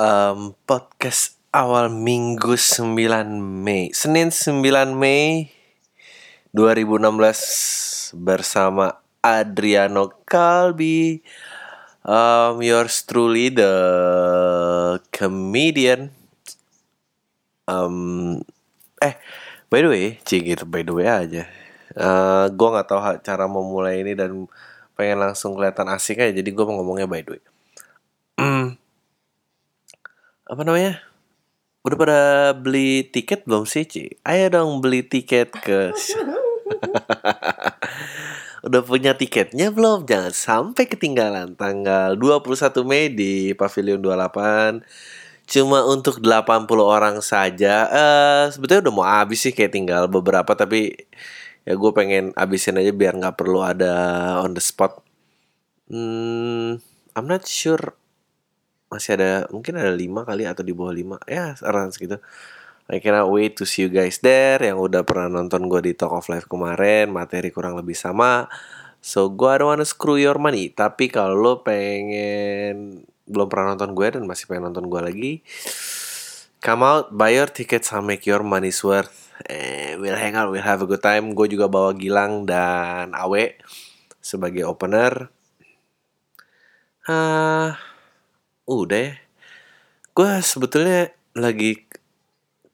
um, podcast awal minggu 9 Mei. Senin 9 Mei 2016 bersama Adriano Kalbi um, Yours truly the comedian. Um, Eh by the way Cik gitu by the way aja. Uh, Gue gak tahu cara memulai ini dan pengen langsung kelihatan asik aja Jadi gue mau ngomongnya by the way apa namanya? Udah pada beli tiket belum sih, Ci? Ayo dong beli tiket ke Udah punya tiketnya belum? Jangan sampai ketinggalan tanggal 21 Mei di Pavilion 28 Cuma untuk 80 orang saja eh Sebetulnya udah mau habis sih kayak tinggal beberapa Tapi ya gue pengen habisin aja biar nggak perlu ada on the spot Hmm, I'm not sure masih ada mungkin ada lima kali atau di bawah lima. Ya around segitu. I cannot wait to see you guys there yang udah pernah nonton gue di Talk of Life kemarin materi kurang lebih sama. So gue don't wanna screw your money. Tapi kalau lo pengen belum pernah nonton gue dan masih pengen nonton gue lagi come out buy your tickets and make your money's worth. Eh, we'll hang out we'll have a good time. Gue juga bawa Gilang dan Awe sebagai opener. Ah udah ya. Gue sebetulnya lagi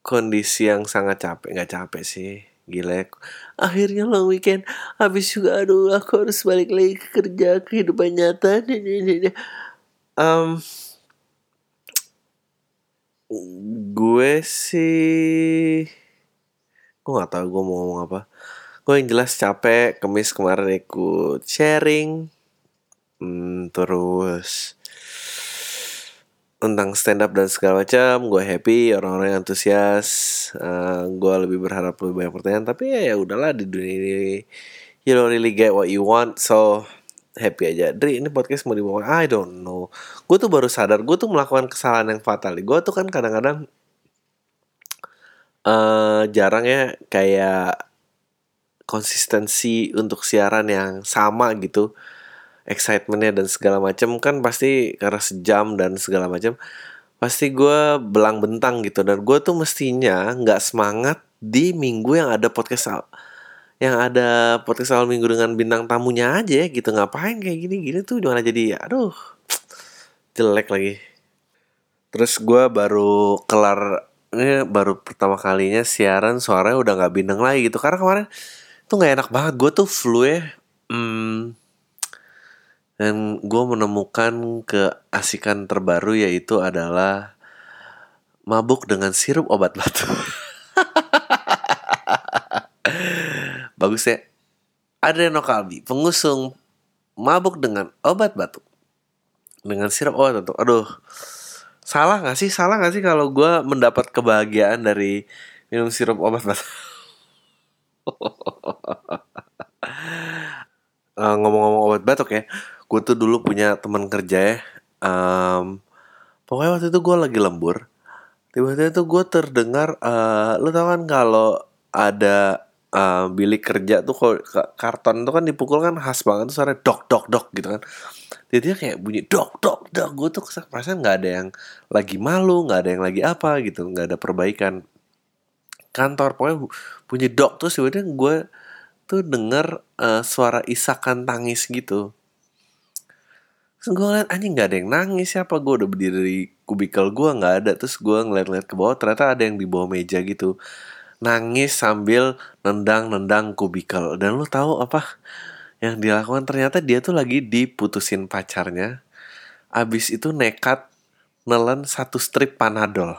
kondisi yang sangat capek. Nggak capek sih. Gila ya. Akhirnya long weekend. Habis juga aduh aku harus balik lagi ke kerja. Kehidupan nyata. Um, gue sih gue nggak tahu gue mau ngomong apa gue yang jelas capek kemis kemarin ikut sharing hmm, terus tentang stand up dan segala macam. Gue happy orang-orang antusias. Uh, gue lebih berharap lebih banyak pertanyaan. Tapi ya ya udahlah di dunia ini you don't really get what you want so happy aja. Dri ini podcast mau dibawa I don't know. Gue tuh baru sadar gue tuh melakukan kesalahan yang fatal. Gue tuh kan kadang-kadang uh, jarang ya kayak konsistensi untuk siaran yang sama gitu excitementnya dan segala macam kan pasti karena sejam dan segala macam pasti gue belang bentang gitu. Dan gue tuh mestinya nggak semangat di minggu yang ada podcast yang ada podcast awal minggu dengan bintang tamunya aja gitu. Ngapain kayak gini gini tuh? Gimana jadi? Aduh jelek lagi. Terus gue baru kelar ini baru pertama kalinya siaran suaranya udah nggak bintang lagi gitu. Karena kemarin tuh nggak enak banget. Gue tuh flu ya hmm, dan gue menemukan keasikan terbaru yaitu adalah mabuk dengan sirup obat batuk Bagus ya. Adreno Kalbi, pengusung mabuk dengan obat batuk. Dengan sirup obat batuk. Aduh, salah gak sih? Salah gak sih kalau gue mendapat kebahagiaan dari minum sirup obat batuk? uh, ngomong-ngomong obat batuk ya, gue tuh dulu punya teman kerja ya. Um, pokoknya waktu itu gue lagi lembur. Tiba-tiba tuh gue terdengar, uh, lo tau kan kalau ada uh, bilik kerja tuh kalau karton tuh kan dipukul kan khas banget tuh suara dok dok dok gitu kan jadi kayak bunyi dok dok dok gue tuh perasaan nggak ada yang lagi malu nggak ada yang lagi apa gitu nggak ada perbaikan kantor pokoknya bunyi dok tuh sebenarnya gue tuh denger uh, suara isakan tangis gitu Terus gue ngeliat anjing gak ada yang nangis siapa? Gue udah berdiri di kubikel gue nggak ada. Terus gue ngeliat-ngeliat ke bawah ternyata ada yang di bawah meja gitu. Nangis sambil nendang-nendang kubikel. Dan lu tahu apa yang dilakukan? Ternyata dia tuh lagi diputusin pacarnya. Abis itu nekat nelen satu strip panadol.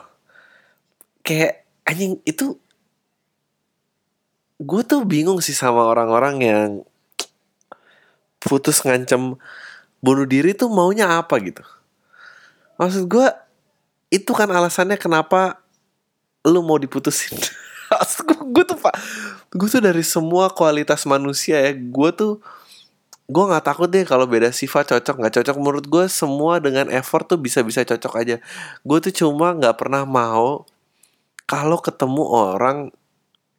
Kayak anjing itu gue tuh bingung sih sama orang-orang yang putus ngancem bunuh diri tuh maunya apa gitu. Maksud gue itu kan alasannya kenapa lu mau diputusin. Gue tuh pak gue tuh dari semua kualitas manusia ya gue tuh gue nggak takut deh kalau beda sifat cocok nggak cocok. Menurut gue semua dengan effort tuh bisa bisa cocok aja. Gue tuh cuma nggak pernah mau kalau ketemu orang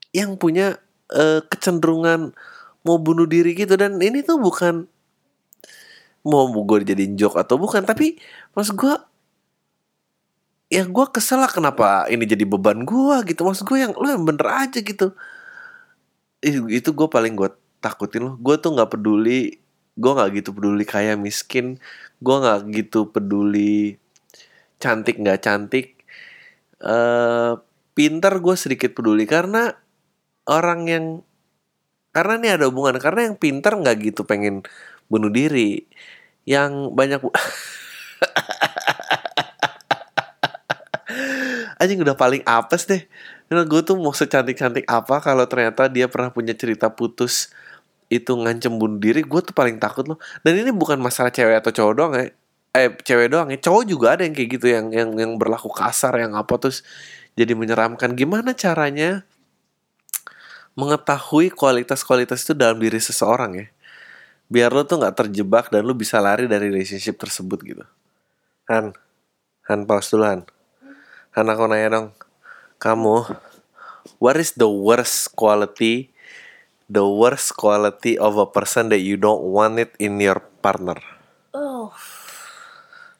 yang punya uh, kecenderungan mau bunuh diri gitu. Dan ini tuh bukan mau gue jadi jok atau bukan tapi mas gue ya gue kesel lah kenapa ini jadi beban gue gitu. Maksud gue yang lu yang bener aja gitu. Itu gue paling gue takutin loh. Gue tuh nggak peduli gue nggak gitu peduli kaya miskin gue nggak gitu peduli cantik nggak cantik. Eh pinter gue sedikit peduli karena orang yang karena ini ada hubungan karena yang pinter nggak gitu pengen bunuh diri yang banyak anjing udah paling apes deh. Karena gue tuh mau secantik-cantik apa kalau ternyata dia pernah punya cerita putus itu ngancem bunuh diri gue tuh paling takut loh. Dan ini bukan masalah cewek atau cowok doang ya. Eh cewek doang ya. Cowok juga ada yang kayak gitu yang yang yang berlaku kasar yang apa terus jadi menyeramkan. Gimana caranya mengetahui kualitas-kualitas itu dalam diri seseorang ya biar lo tuh nggak terjebak dan lo bisa lari dari relationship tersebut gitu Han Han pause dulu Han Han aku nanya dong kamu what is the worst quality the worst quality of a person that you don't want it in your partner Oh,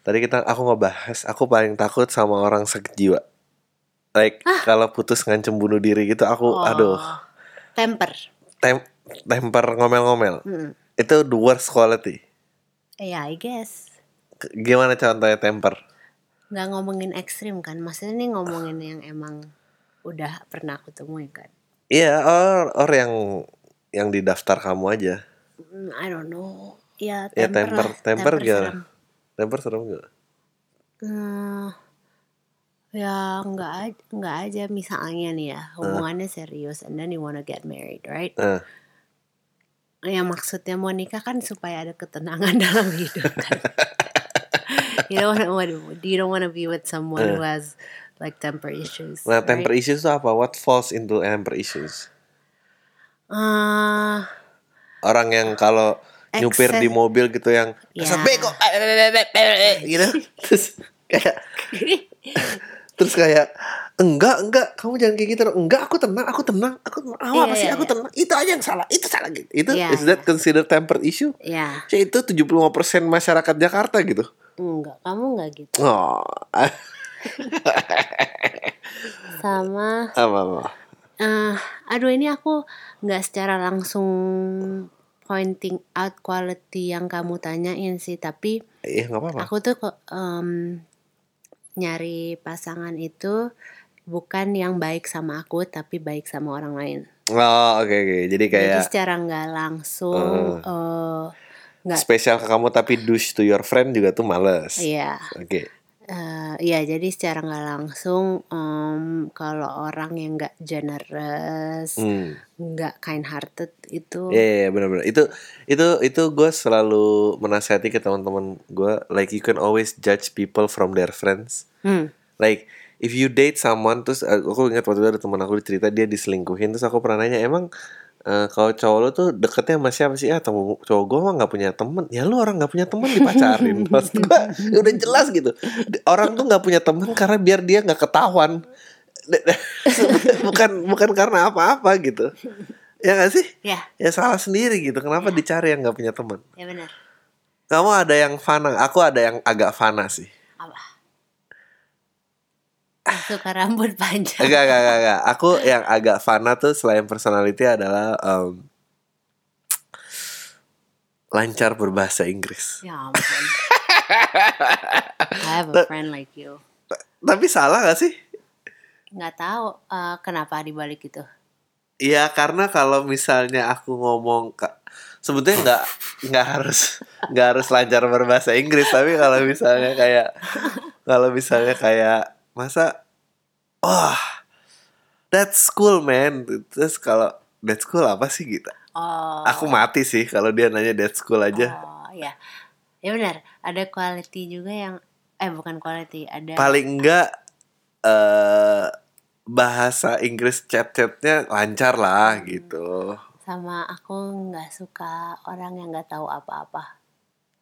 Tadi kita aku ngebahas aku paling takut sama orang sakit jiwa. Like kalau putus ngancem bunuh diri gitu aku oh. aduh Temper. tem temper ngomel-ngomel. Hmm. Itu the worst quality. Ya, I guess. Gimana contohnya temper? Nggak ngomongin ekstrim kan? Maksudnya nih ngomongin yang emang udah pernah aku temuin kan? Iya, or or yang yang di daftar kamu aja. Hmm, I don't know. Ya, Ya temper, temper, lah. temper, serem. gimana? Temper serem gak? Hmm, ya nggak aja, nggak aja misalnya nih ya hubungannya serius and then you wanna get married right Eh, ya maksudnya mau nikah kan supaya ada ketenangan dalam hidup kan you don't wanna you don't wanna be with someone who has like temper issues Nah, temper right? issues itu apa? What falls into temper issues? Ah, Orang yang kalau nyupir Excess- di mobil gitu yang Ya. "Asal bego gitu. Terus kayak terus kayak enggak enggak kamu jangan kayak gitu enggak aku tenang aku tenang aku tenang. Ah, Iya, apa sih? iya, aku iya. tenang. Itu aja yang salah itu salah gitu. Itu Iya, is that considered temper issue? Ya Ya, itu 75% masyarakat Jakarta gitu. Enggak kamu enggak gitu. Oh. Sama. Apa apa? Eh aduh ini aku nggak secara langsung pointing out quality yang kamu tanyain sih tapi iya nggak apa-apa. aku tuh em, nyari pasangan itu bukan yang baik sama aku tapi baik sama orang lain. Oh oke oke. Jadi jadi kayak secara nggak langsung eh, nggak spesial ke kamu tapi douche to your friend juga tuh males. Iya. Oke Eh, iya jadi secara nggak langsung em, kalau orang yang nggak generous hmm. nggak kind hearted itu Iya, yeah, benar-benar. Itu itu itu gue selalu menasihati ke teman-teman gue, like you can always judge people from their friends. Hmm. Like if you date someone, terus uh, aku ingat waktu itu ada teman aku cerita dia diselingkuhin, terus aku pernah nanya emang eh, kalau cowok lu tuh deketnya sama siapa sih? Ah, temen, cowok gue mah nggak punya temen. Ya lu orang nggak punya temen dipacarin. Maksud gue udah jelas gitu. Orang tuh nggak punya temen karena biar dia nggak ketahuan. bukan bukan karena apa-apa gitu. Ya gak sih? ya ya salah sendiri gitu kenapa dicari yang nggak punya teman ya benar kamu ada yang fana aku ada yang agak fana sih apa suka rambut panjang. Enggak enggak enggak, enggak. aku yang agak fana tuh selain personality adalah em, lancar berbahasa Inggris. Ya ampun. I have a friend like you. tapi salah gak sih? Nggak tahu eh, kenapa dibalik itu? Iya karena kalau misalnya aku ngomong sebetulnya nggak nggak harus nggak harus lancar berbahasa Inggris. Tapi kalau misalnya kayak kalau misalnya kayak masa wah that's cool man. Terus kalau that's cool apa sih? Gitu. Oh. Aku mati sih kalau dia nanya that's cool aja. Oh ya ya benar ada quality juga yang eh bukan quality ada paling enggak eh bahasa Inggris chat-chatnya lancar lah gitu. Sama aku nggak suka orang yang nggak tahu apa-apa.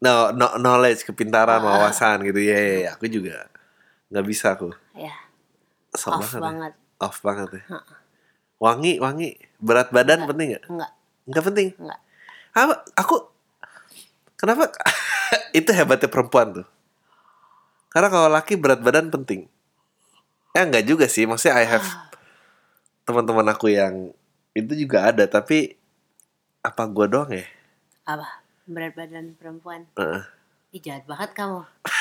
No, no knowledge kepintaran Ah. wawasan gitu. Ya, ya, ya. aku juga nggak bisa aku ya Sok off banget ya. banget off banget ya Ha. wangi wangi berat badan Nggak. penting nggak nggak nggak penting nggak apa aku kenapa itu hebatnya perempuan tuh karena kalau laki berat badan penting Eh enggak juga sih, maksudnya I have teman-teman aku yang itu juga ada, tapi apa gua doang ya? Apa? Berat badan perempuan. Heeh. Ih, jahat banget kamu.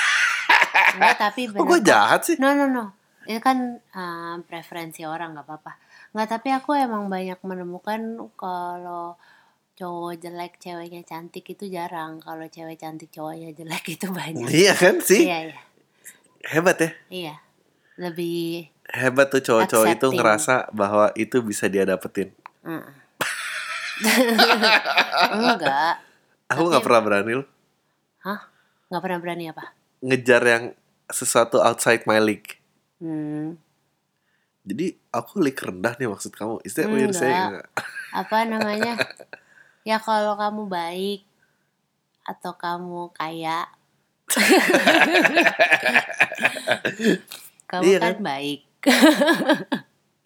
Enggak, tapi Oh, benar. gue jahat sih. No, no, no. Itu kan uh, preferensi orang nggak apa-apa. Nggak, tapi aku emang banyak menemukan kalau cowok jelek ceweknya cantik itu jarang. Kalau cewek cantik cowoknya jelek itu banyak. Iya kan sih? Iya, iya. Hebat ya. Iya. Lebih Hebat tuh cowok-cowok itu ngerasa bahwa itu bisa dia dapetin. mm. enggak. Aku nggak pernah berani loh Hah? Nggak pernah berani apa? Ngejar yang sesuatu outside my league. Hmm. Jadi aku league rendah nih maksud kamu. Is that what you're Enggak. saying? Apa namanya? ya kalau kamu baik atau kamu kaya. kamu Iya kan kan? baik.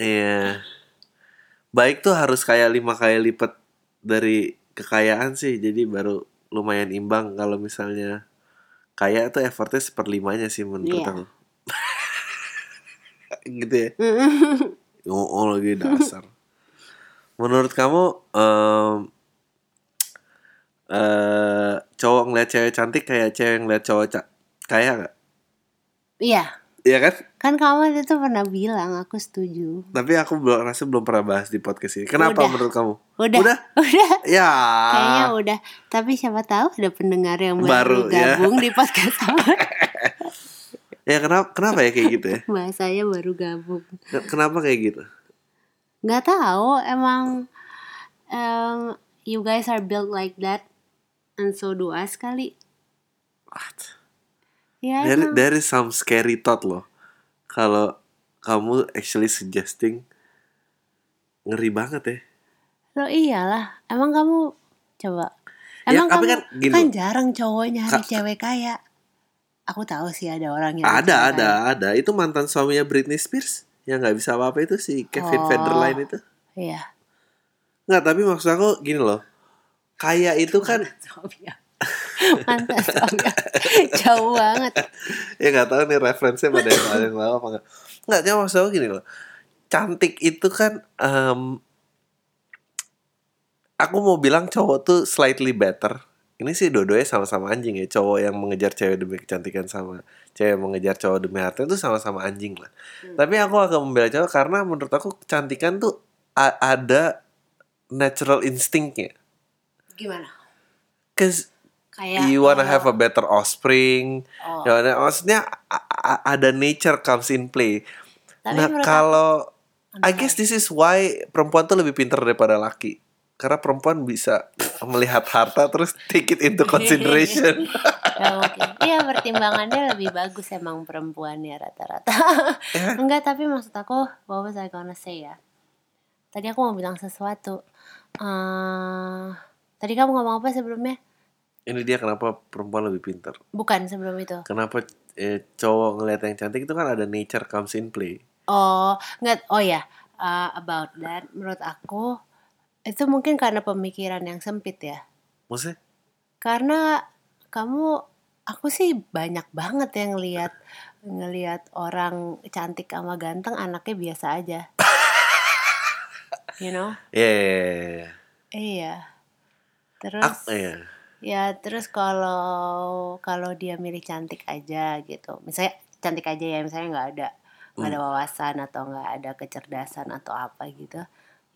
Iya. Baik tuh harus kayak lima kali lipat dari kekayaan sih. Jadi baru lumayan imbang kalau misalnya kaya tuh effortnya seperlimanya sih menurut Iya. aku. gitu ya. Oh, oh, lagi dasar. Menurut kamu em, eh cowok ngeliat cewek cantik kayak cewek ngeliat cowok ca- kaya gak? Iya, Iya kan? kan kamu itu pernah bilang aku setuju. Tapi aku belum rasa belum pernah bahas di podcast ini. Kenapa Udah. menurut kamu? Udah, Udah? udah. Ya. Kayaknya udah. Tapi siapa tahu ada pendengar yang baru, Baru, ya. gabung di podcast sama. Ya kenapa kenapa ya kayak gitu ya? Bahasanya baru gabung. Kenapa kayak gitu? Nggak tahu, emang em, you guys are built like that, and so do us kali. What? Ya There, there is some scary thought loh. Kalau kamu actually suggesting ngeri banget ya. Lo iyalah, emang kamu coba. Ya, Emang tapi kamu kan gini kan jarang cowok nyari Ka- cewek kaya. Aku tahu sih ada orang yang Ada, ada, kaya. ada. Itu mantan suaminya Britney Spears yang nggak bisa apa-apa itu si Kevin Oh. Federline itu. Iya. Nggak, tapi maksud aku gini loh. Kaya itu kan Mantan suami. Jauh banget. ya nggak tahu nih referensinya pada yang yang tahu apa nggak. Nggak, cuma maksud aku gini loh. Cantik itu kan em, aku mau bilang cowok tuh slightly better. Ini sih dua-duanya sama-sama anjing ya. Cowok yang mengejar cewek demi kecantikan sama cewek yang mengejar cowok demi harta itu sama-sama anjing lah. Tapi aku akan membela cowok karena menurut aku kecantikan tuh ada natural instinctnya. Gimana? Cause Kayak you wanna kalau- have a better offspring. Oh. Ya, nah, maksudnya ada nature comes in play. Tapi nah kalau I guess this is why perempuan tuh lebih pintar daripada laki. Karena perempuan bisa melihat harta terus take it into consideration. Ya, oke. Iya pertimbangannya lebih bagus emang perempuan ya rata-rata. Ya. Enggak tapi maksud aku what was I gonna say ya? Tadi aku mau bilang sesuatu. eh tadi kamu ngomong apa sebelumnya? Ini dia kenapa perempuan lebih pintar. Bukan sebelum itu. Kenapa eh, cowok ngeliat yang cantik itu kan ada nature comes in play. Oh, enggak. Oh ya, uh, about that. Menurut aku itu mungkin karena pemikiran yang sempit ya. Maksudnya Karena kamu, aku sih banyak banget yang ngelihat ngelihat orang cantik sama ganteng anaknya biasa aja. You know? ya yeah, yeah, yeah. Iya. Terus Ah, iya. Ya terus kalau kalau dia milih cantik aja gitu. Misalnya cantik aja ya, misalnya nggak ada nggak ada wawasan atau nggak ada kecerdasan atau apa gitu.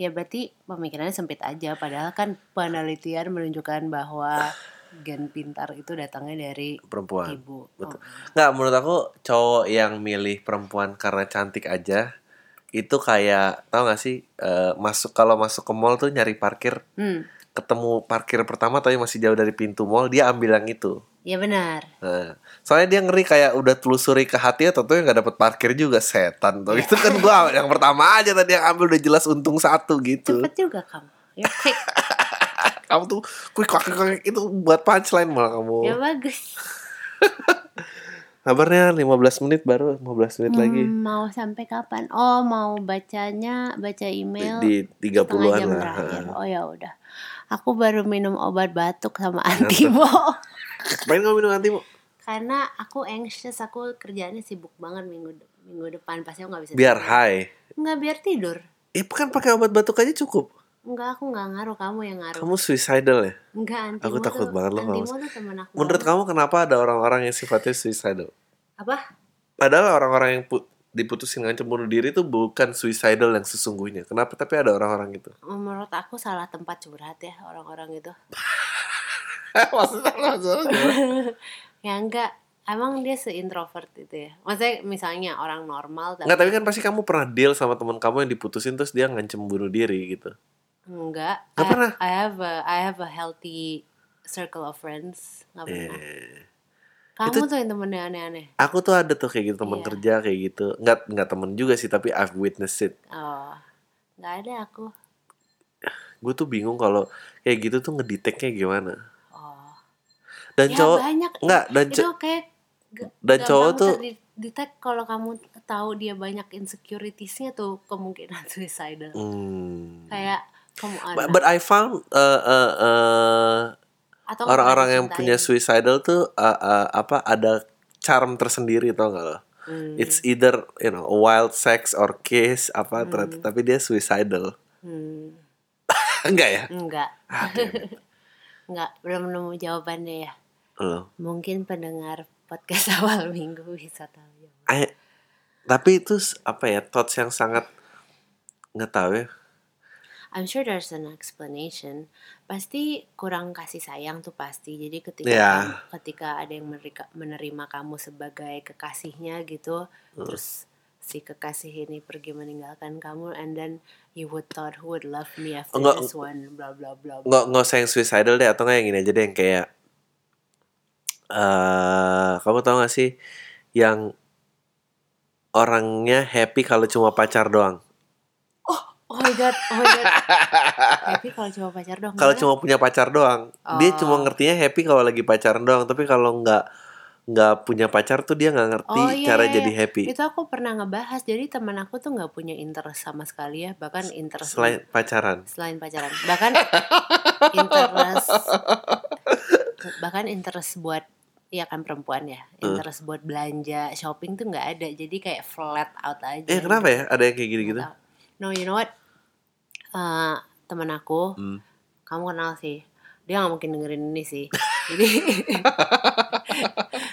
Ya berarti pemikirannya sempit aja. Padahal kan penelitian menunjukkan bahwa gen pintar itu datangnya dari perempuan. ibu. Betul. Oh. Nggak, menurut aku cowok yang milih perempuan karena cantik aja itu kayak tau gak sih eh, masuk kalau masuk ke mall tuh nyari parkir Hmm, ketemu parkir pertama tapi masih jauh dari pintu mall dia ambil yang itu ya benar. Nah, soalnya dia ngeri kayak udah telusuri ke hati atau tuh nggak dapet parkir juga setan tuh itu kan gua yang pertama aja tadi yang ambil udah jelas untung satu gitu Cepet juga kamu. Ya kamu tuh quick quick itu buat punchline malah kamu ya bagus. kabarnya 15 menit baru 15 menit lagi Hmm, mau sampai kapan? Oh, mau bacanya, baca email di setengah 30-an jam lah terakhir. Oh ya udah. Aku baru minum obat batuk sama antimo. Ngapain kamu minum anti Karena aku anxious, aku kerjaannya sibuk banget minggu de- minggu depan pasti aku nggak bisa Biar tidur. high. nggak biar tidur Ya kan pakai obat batuk aja cukup. Enggak, aku nggak ngaruh kamu yang ngaruh Kamu suicidal ya? enggak antimo Aku takut tuh, banget loh antimo tuh temen aku Menurut banget. kamu kenapa ada orang-orang yang sifatnya suicidal? apa Padahal orang-orang yang pu- diputusin ngancam bunuh diri itu bukan suicidal yang sesungguhnya. Kenapa? Tapi ada orang-orang gitu. menurut aku salah tempat curhat ya orang-orang itu maksudnya, ya enggak emang dia seintrovert itu ya maksudnya misalnya orang normal tapi Enggak, tapi kan pasti kamu pernah deal sama teman kamu yang diputusin terus dia ngancem bunuh diri gitu. enggak Nggak I, pernah? I have a I have a healthy circle of friends nggak pernah Eh, kamu Itu- tuh yang temennya aneh-aneh Aku tuh ada tuh kayak gitu teman Iya. kerja kayak gitu. Enggak enggak temen juga sih, tapi I've witnessed it. oh nggak ada aku Gue tuh bingung kalau kayak gitu tuh ngedeteknya gimana. oh Dan ya cowok banyak enggak dan itu kayak dan cowok tuh detect kalau kamu tahu dia banyak insecuritiesnya tuh kemungkinan suicidal hmm. kayak kamu But, but I found uh, uh, uh, atau orang-orang yang punya suicidal tuh uh, uh, apa ada charm tersendiri tau gak lo? Hmm, It's either you know a wild sex or kiss apa ternyata tapi dia suicidal. hmm, Enggak ya? enggak it. enggak belum nemu jawabannya ya Lo. mungkin pendengar podcast awal minggu bisa tahu ya I- tapi itu apa ya thoughts yang sangat nggak tahu ya. I'm sure there's an explanation. Pasti kurang kasih sayang tuh pasti. Jadi ketika kamu- ketika ada yang menerika- menerima kamu sebagai kekasihnya gitu, Hmm. terus si kekasih ini pergi meninggalkan kamu, and then you would thought who would love me after Enggak. this one, bla bla bla. Nggak nggak usah yang suicidal deh atau nggak yang gini aja deh yang kayak eh kamu tahu gak sih yang orangnya happy kalau cuma pacar doang. Oh my god, oh my god. Happy kalau cuma pacar dong. kalau cuma punya pacar doang. Dia Oh. cuma ngertinya happy kalau lagi pacaran doang tapi kalau nggak nggak punya pacar tuh dia nggak ngerti Oh, iya, cara iya, jadi iya. happy. Itu aku pernah ngebahas. Jadi teman aku tuh nggak punya interest sama sekali ya, bahkan interest selain pacaran. Selain pacaran. Bahkan interest bahkan interest buat ya kan perempuan ya. Interest buat belanja shopping tuh nggak ada. Jadi kayak flat out aja eh kenapa ya? Ada yang kayak gini gitu no you know what Eh, temen aku Hmm. kamu kenal sih dia nggak mungkin dengerin ini sih jadi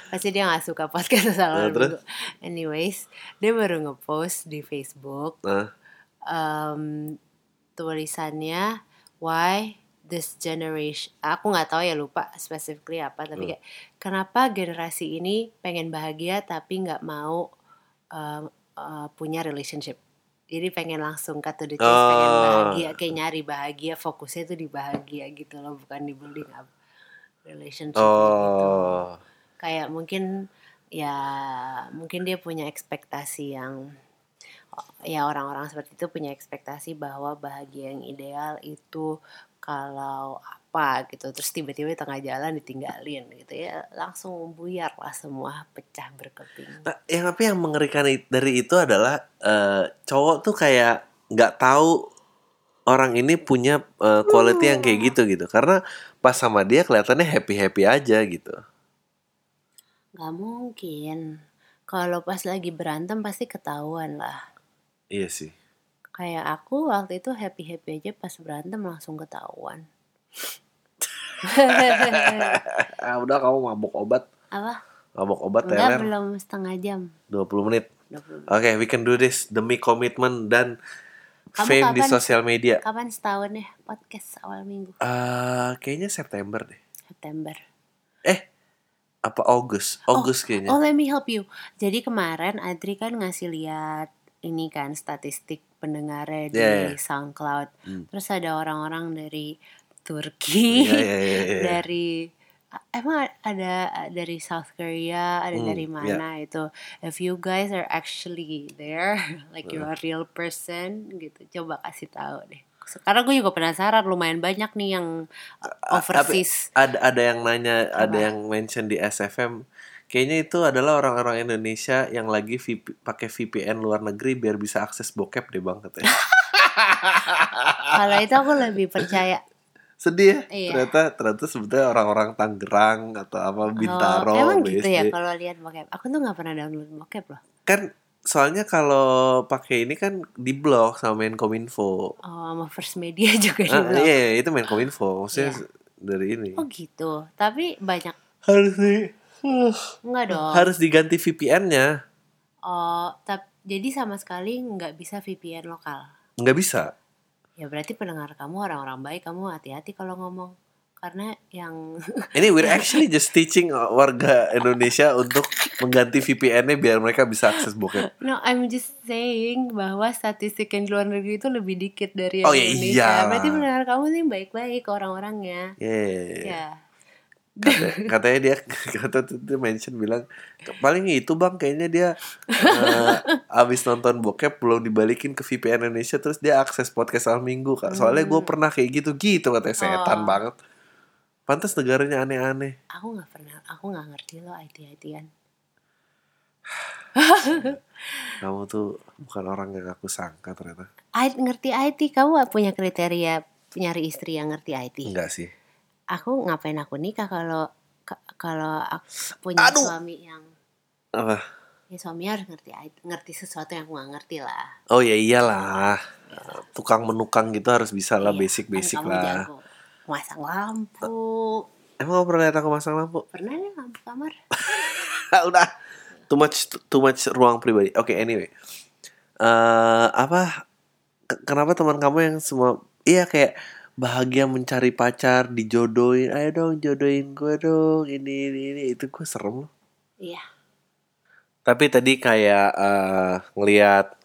pasti dia nggak suka podcast Nah, sama terus? anyways dia baru ngepost di Facebook nah um, tulisannya why this generation aku nggak tahu ya lupa specifically apa tapi Hmm. kayak kenapa generasi ini pengen bahagia tapi nggak mau um, uh, punya relationship jadi pengen langsung cut to the chase pengen Oh. bahagia kayak nyari bahagia fokusnya tuh di bahagia gitu loh bukan di building up relationship gitu oh kayak mungkin ya mungkin dia punya ekspektasi yang ya orang-orang seperti itu punya ekspektasi bahwa bahagia yang ideal itu kalau apa gitu terus tiba-tiba di tengah jalan ditinggalin gitu ya langsung buyar lah semua pecah berkeping. Nah, yang tapi yang mengerikan dari itu adalah eh, cowok tuh kayak nggak tahu orang ini punya eh, quality yang kayak gitu gitu. Karena pas sama dia kelihatannya happy happy aja gitu. Nggak mungkin. Kalau pas lagi berantem pasti ketahuan lah. Iya sih. Kayak aku waktu itu happy happy aja pas berantem langsung ketahuan ah, udah kamu mabuk obat apa mabuk obat enggak belum setengah jam 20 menit 20 Oke, we can do this demi komitmen dan Kamu fame di kapan- sosial media. Kapan setahun ya podcast awal minggu? Eh, kayaknya September deh. September. Eh, apa August? August kayaknya. Oh, let me help you. Jadi kemarin Adri kan ngasih lihat ini kan statistik pendengarnya di Yeah, yeah. SoundCloud. Hmm. Terus ada orang-orang dari Turki, Iya, iya, iya, iya. dari emang ada dari South Korea, ada Hmm, dari mana itu. If you guys are actually there, like Hmm. you're a real person gitu, coba kasih tahu deh. Sekarang gue juga penasaran, lumayan banyak nih yang uh, overseas. Ada ada yang nanya, ada Apa? yang mention di SFM. Kayaknya itu adalah orang-orang Indonesia yang lagi VP pakai VPN luar negeri biar bisa akses bokep deh bang katanya. Kalau itu aku lebih percaya Sedih ya? Iya. Ternyata ternyata sebetulnya orang-orang Tangerang atau apa Bintaro, Oh, emang gitu ya kalau lihat bokep. Aku tuh nggak pernah download bokep loh. Kan soalnya kalau pakai ini kan di blok sama Menkominfo. Oh, sama First Media juga di Ah, blok. iya, iya, itu Menkominfo. Maksudnya Iya. dari ini. Oh gitu. Tapi banyak Harus di enggak dong. harus diganti VPN-nya. Oh, tap, jadi sama sekali nggak bisa VPN lokal. Nggak bisa. Ya berarti pendengar kamu orang-orang baik, kamu hati-hati kalau ngomong. Karena yang Ini we're actually just teaching warga Indonesia untuk mengganti VPN-nya biar mereka bisa akses bokep. No, I'm just saying bahwa statistik yang di luar negeri itu lebih dikit dari Oh, yang ya Indonesia. iyalah. Berarti pendengar kamu nih baik-baik orang-orangnya. Yeah. Ya. Kata- katanya dia kata tuh dia mention bilang paling itu bang kayaknya dia eh, abis nonton bokep belum dibalikin ke VPN Indonesia terus dia akses podcast al minggu kak. Soalnya gue pernah kayak gitu gitu katanya setan Oh. banget. Pantas negaranya aneh-aneh. Aku nggak pernah, aku nggak ngerti loh IT-ITan. kamu tuh bukan orang yang aku sangka ternyata. I, ngerti IT, kamu nggak punya kriteria nyari istri yang ngerti IT. enggak sih Aku ngapain aku nikah kalau ka- kalau aku punya Aduh. suami yang apa? Ya suami harus ngerti ngerti sesuatu yang aku nggak ngerti lah. oh ya iyalah. Tukang menukang gitu harus bisa lah Iya, basic-basic kan lah. jago. Masang lampu. emang kamu pernah lihat aku masang lampu? Pernah nih lampu kamar? udah. Too much too much ruang pribadi. Oke anyway. Eh apa? Ke- kenapa teman kamu yang semua iya kayak bahagia mencari pacar dijodohin ayo dong jodohin gue dong ini ini ini itu gue serem loh Iya. tapi tadi kayak eh, ngelihat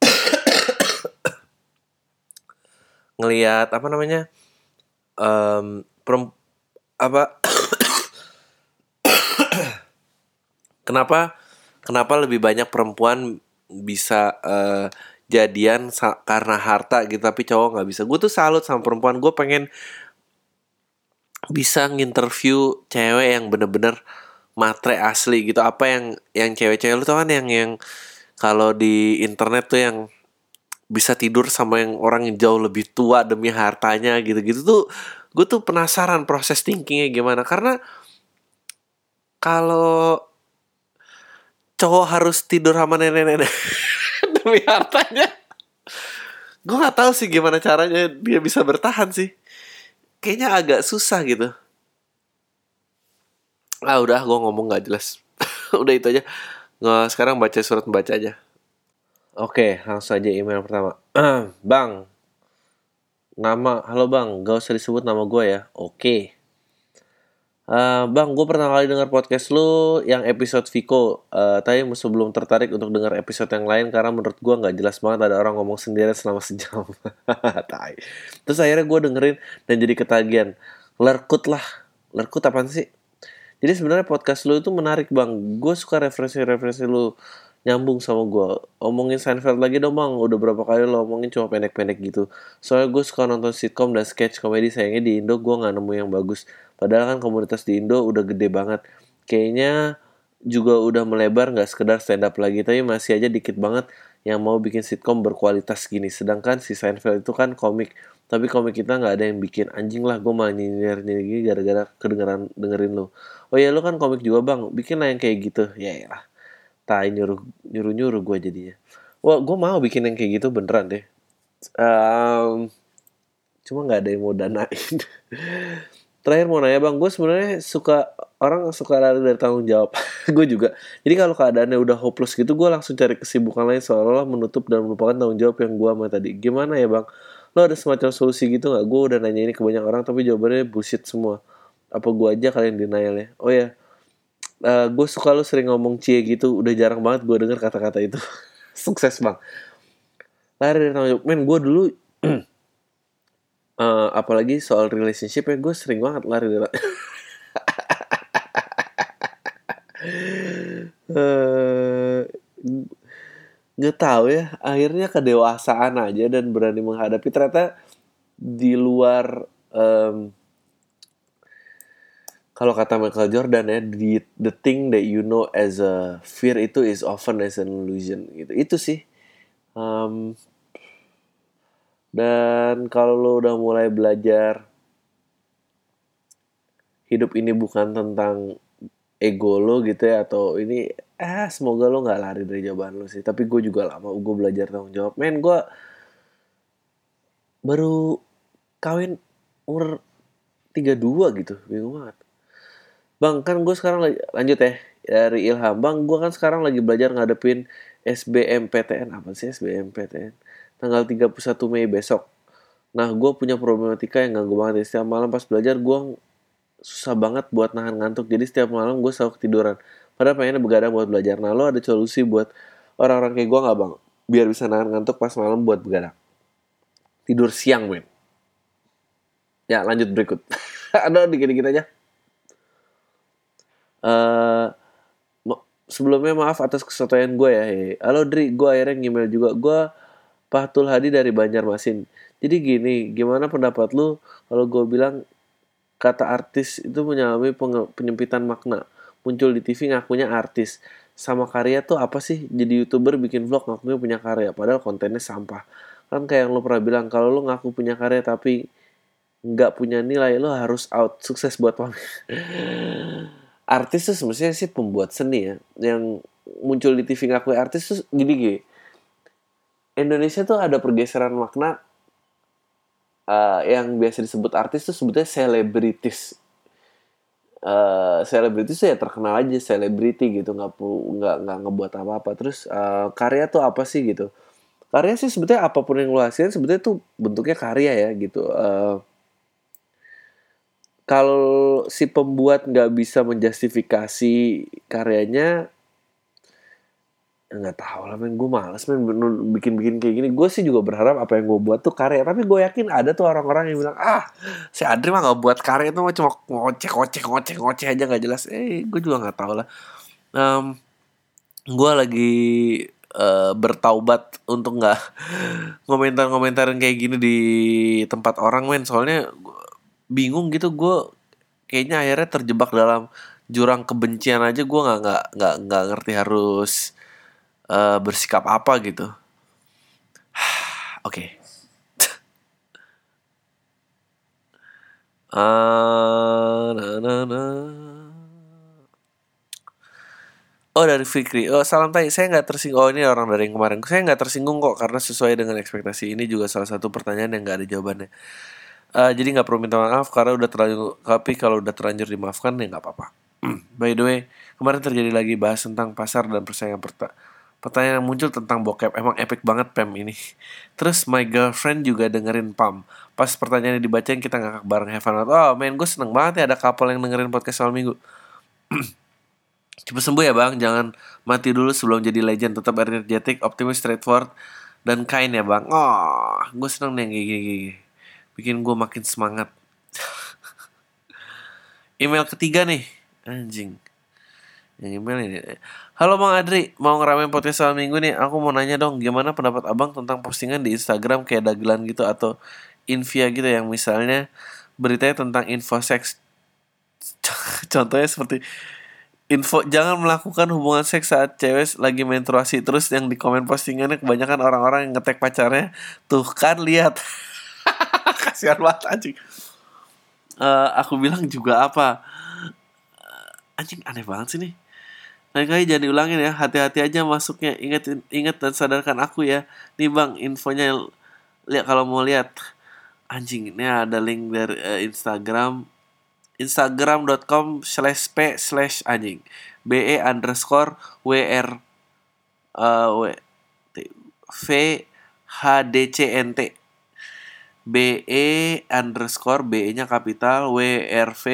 ngelihat apa namanya em perem- apa kenapa kenapa lebih banyak perempuan bisa eh, jadian karena harta gitu tapi cowok nggak bisa. Gue tuh salut sama perempuan. Gue pengen bisa nginterview cewek yang bener-bener matre asli gitu. Apa yang yang cewek-cewek lu tau kan yang yang kalau di internet tuh yang bisa tidur sama yang orang yang jauh lebih tua demi hartanya gitu-gitu tuh gue tuh penasaran proses thinkingnya gimana. Karena kalau cowok harus tidur sama nenek-nenek demi hartanya. Gue nggak tahu sih gimana caranya dia bisa bertahan sih. Kayaknya agak susah gitu. Ah udah gue ngomong nggak jelas. Udah itu aja. Nggak sekarang baca surat membaca aja. Oke langsung aja email pertama. Bang. Nama halo bang. Gak usah disebut nama gue ya. Oke Eh, bang, gue pernah kali dengar podcast lu yang episode Viko. Eh, tapi sebelum tertarik untuk dengar episode yang lain karena menurut gue nggak jelas banget ada orang ngomong sendirian selama sejam. Terus akhirnya gue dengerin dan jadi ketagihan. Lerkut lah. Lerkut apaan sih? Jadi sebenarnya podcast lu itu menarik bang. Gue suka referensi-referensi lu nyambung sama gue. Omongin Seinfeld lagi dong bang. Udah berapa kali lo omongin cuma pendek-pendek gitu. Soalnya gue suka nonton sitcom dan sketch komedi. Sayangnya di Indo gue nggak nemu yang bagus. Padahal kan komunitas di Indo udah gede banget. Kayaknya juga udah melebar nggak sekedar stand up lagi. Tapi masih aja dikit banget yang mau bikin sitcom berkualitas gini. Sedangkan si Seinfeld itu kan komik. Tapi komik kita nggak ada yang bikin anjing lah. Gue malah nyindir nyindir gini gara-gara kedengeran dengerin lo. Oh ya lo kan komik juga bang. Bikin lah yang kayak gitu. Ya lah. Tai nyuruh nyuruh nyuruh gue jadinya. Wah gue mau bikin yang kayak gitu beneran deh. Em, cuma nggak ada yang mau danain. Terakhir mau nanya bang, gue sebenarnya suka orang suka lari dari tanggung jawab. gue juga. Jadi kalau keadaannya udah hopeless gitu, gue langsung cari kesibukan lain seolah-olah menutup dan melupakan tanggung jawab yang gue sama tadi. Gimana ya bang? Lo ada semacam solusi gitu nggak? Gue udah nanya ini ke banyak orang tapi jawabannya bullshit semua. Apa gue aja kalian denial ya? Oh ya, gue suka lo sering ngomong cie gitu. Udah jarang banget gue denger kata-kata itu. Sukses bang. Lari dari tanggung jawab. Men, gue dulu Eh, apalagi soal relationship ya gue sering banget lari dari Eh, nggak tahu ya akhirnya kedewasaan aja dan berani menghadapi. Ternyata di luar em, kalau kata Michael Jordan ya the, the thing that you know as a fear itu is often as an illusion gitu. Itu sih. Em, dan kalau lo udah mulai belajar hidup ini bukan tentang ego lo gitu ya atau ini eh semoga lo nggak lari dari jawaban lo sih. Tapi gue juga lama gue belajar tanggung jawab. Men gue baru kawin umur 32 gitu bingung banget. Bang kan gue sekarang lanjut ya dari Ilham. Bang gue kan sekarang lagi belajar ngadepin SBMPTN apa sih SBMPTN tanggal 31 Mei besok. Nah gue punya problematika yang ganggu banget ya. setiap malam pas belajar gue susah banget buat nahan ngantuk. Jadi setiap malam gue selalu ketiduran. Padahal pengennya begadang buat belajar. Nah lo ada solusi buat orang-orang kayak gue nggak bang? Biar bisa nahan ngantuk pas malam buat begadang. Tidur siang men. Ya lanjut berikut. Ada dikit-dikit aja. Uh, sebelumnya maaf atas kesotoyan gue ya halo Dri. Gue akhirnya ngemail juga. Gue Patul Hadi dari Banjarmasin. Jadi gini gimana pendapat lu kalau gue bilang kata artis itu mengalami penyempitan makna? Muncul di TV ngakunya artis. Sama karya tuh apa sih? Jadi youtuber bikin vlog ngakunya punya karya padahal kontennya sampah. Kan kayak yang lo pernah bilang kalau lo ngaku punya karya tapi nggak punya nilai lo harus out. Sukses buat pamer artis tuh sebenarnya sih pembuat seni ya. Yang muncul di TV ngaku artis tuh gini gini Indonesia tuh ada pergeseran makna uh, yang biasa disebut artis tuh sebutnya selebritis. Uh, selebritis tuh ya terkenal aja selebriti gitu nggak nggak nggak ngebuat apa apa terus uh, karya tuh apa sih gitu? Karya sih sebetulnya apa pun yang lo hasilin sebetulnya tuh bentuknya karya ya gitu. Uh, kalau si pembuat nggak bisa menjustifikasi karyanya nggak tahu lah men. Gue males men bikin bikin kayak gini. Gue sih juga berharap apa yang gue buat tuh karya. Tapi gue yakin ada tuh orang-orang yang bilang ah si Adri mah nggak buat karya itu cuma ngoceh ngoceh ngoceh ngoceh aja nggak jelas. Eh gue juga nggak tahu lah. Um, gue lagi uh, bertaubat untuk nggak komentar-komentarin kayak gini di tempat orang men. Soalnya bingung gitu gue kayaknya akhirnya terjebak dalam jurang kebencian aja. Gue nggak nggak nggak ngerti harus uh, bersikap apa gitu. Oke. okay. uh, na. Oh dari Fikri. Oh salam tay. Saya nggak tersinggung. Oh ini orang dari yang kemarin. Saya nggak tersinggung kok karena sesuai dengan ekspektasi ini juga salah satu pertanyaan yang nggak ada jawabannya. Uh, jadi nggak perlu minta maaf karena udah terlanjur. Tapi kalau udah terlanjur dimaafkan ya nggak apa-apa. By the way, kemarin terjadi lagi bahas tentang pasar dan persaingan perta Pertanyaan yang muncul tentang bokep emang epic banget Pam ini. Terus my girlfriend juga dengerin Pam. Pas pertanyaannya dibacain kita ngakak bareng Heaven Oh men gue seneng banget ya ada couple yang dengerin podcast soal minggu. Cepet sembuh ya bang, jangan mati dulu sebelum jadi legend. Tetap energetic, optimis, straightforward, dan kain ya bang. Oh, gue seneng nih kayak gini. Bikin gue makin semangat. Email ketiga nih, anjing. Yang email ini. Halo Bang Adri, mau ngeramein podcast soal minggu nih. Aku mau nanya dong, gimana pendapat abang tentang postingan di Instagram kayak dagelan gitu atau Invia gitu? Yang misalnya beritanya tentang info seks. Contohnya seperti info jangan melakukan hubungan seks saat cewek lagi menstruasi. Terus yang di komen postingannya kebanyakan orang-orang yang ngetek pacarnya tuh kan lihat. Kasihan banget anjing. Uh, aku bilang juga apa? Uh, anjing aneh banget sih nih Lain kali jangan diulangin ya, hati-hati aja masuknya. Ingat ingat dan sadarkan aku ya. Nih Bang, infonya lihat kalau mau lihat. Anjing, ini ada link dari uh, Instagram instagram.com slash p slash anjing be underscore wr uh, w v h d c n t b e underscore b nya kapital w r v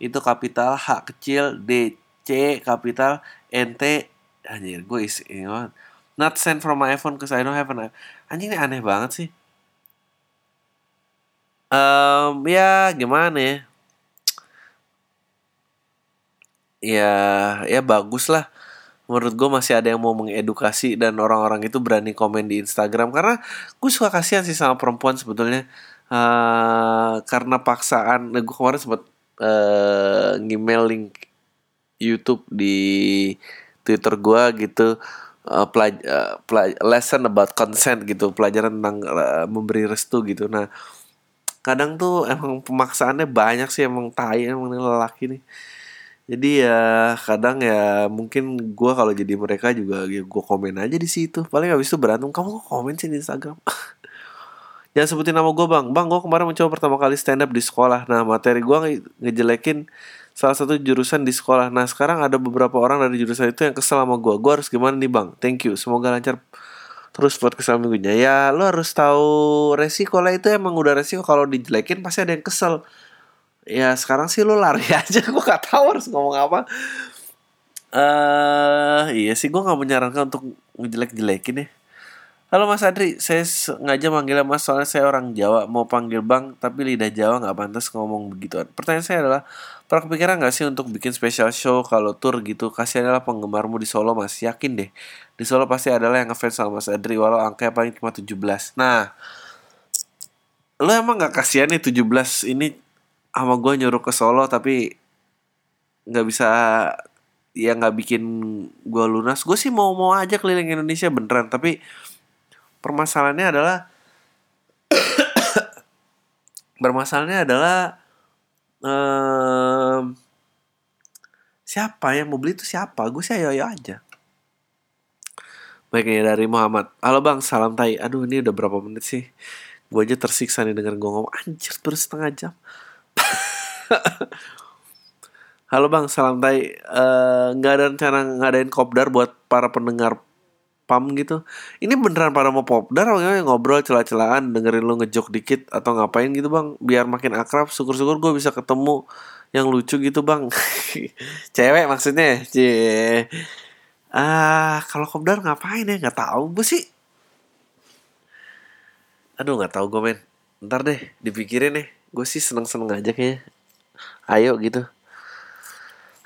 itu kapital h kecil d C kapital NT anjir gue isi ini banget. Not send from my iPhone cause I don't have an anjing ini aneh banget sih. Um, ya gimana ya? Ya ya bagus lah. Menurut gue masih ada yang mau mengedukasi dan orang-orang itu berani komen di Instagram. Karena gue suka kasihan sih sama perempuan sebetulnya. Uh, karena paksaan gue kemarin sempat uh, ngemail link YouTube di Twitter gue gitu uh, pelaj uh, pelaj lesson about consent gitu pelajaran tentang uh, memberi restu gitu nah kadang tuh emang pemaksaannya banyak sih emang tai emang lelaki nih Jadi ya kadang ya mungkin gue kalau jadi mereka juga ya gue komen aja di situ. Paling habis itu berantem kamu kok komen sih di Instagram. Jangan sebutin nama gue bang. Bang gue kemarin mencoba pertama kali stand up di sekolah. Nah materi gue nge ngejelekin salah satu jurusan di sekolah. Nah sekarang ada beberapa orang dari jurusan itu yang kesel sama gue. Gue harus gimana nih bang? Thank you. Semoga lancar terus buat kesal minggunya. Ya lo harus tahu resiko lah itu emang udah resiko kalau dijelekin pasti ada yang kesel ya sekarang sih lu lari aja gue gak tahu harus ngomong apa eh uh, iya sih gue nggak menyarankan untuk ngejelek-jelekin ya Halo Mas Adri, saya sengaja manggil Mas soalnya saya orang Jawa mau panggil Bang tapi lidah Jawa nggak pantas ngomong begituan. Pertanyaan saya adalah, pernah kepikiran nggak sih untuk bikin special show kalau tour gitu? Kasih adalah penggemarmu di Solo Mas, yakin deh. Di Solo pasti adalah yang ngefans sama Mas Adri walau angkanya paling cuma 17. Nah, lo emang nggak kasihan nih 17 ini sama gue nyuruh ke Solo tapi nggak bisa ya nggak bikin gue lunas gue sih mau mau aja keliling Indonesia beneran tapi permasalahannya adalah permasalahannya adalah um, siapa yang mau beli itu siapa? Gue sih ayo ayo aja baiknya dari Muhammad. Halo bang. Salam tai. Aduh ini udah berapa menit sih? Gue aja tersiksa nih denger gue ngomong. Anjir terus setengah jam. Halo bang, salam tai. Nggak uh, ada rencana ngadain kopdar buat para pendengar pam gitu. Ini beneran pada mau popdar atau ngobrol celah-celahan, dengerin lo ngejok dikit atau ngapain gitu bang, biar makin akrab. Syukur-syukur gue bisa ketemu yang lucu gitu bang. Cewek maksudnya, cie. Ah, kalau kopdar ngapain ya? Nggak tahu gue sih. Aduh nggak tahu gue men. Ntar deh, dipikirin deh. Gue sih seneng-seneng aja kayaknya ayo gitu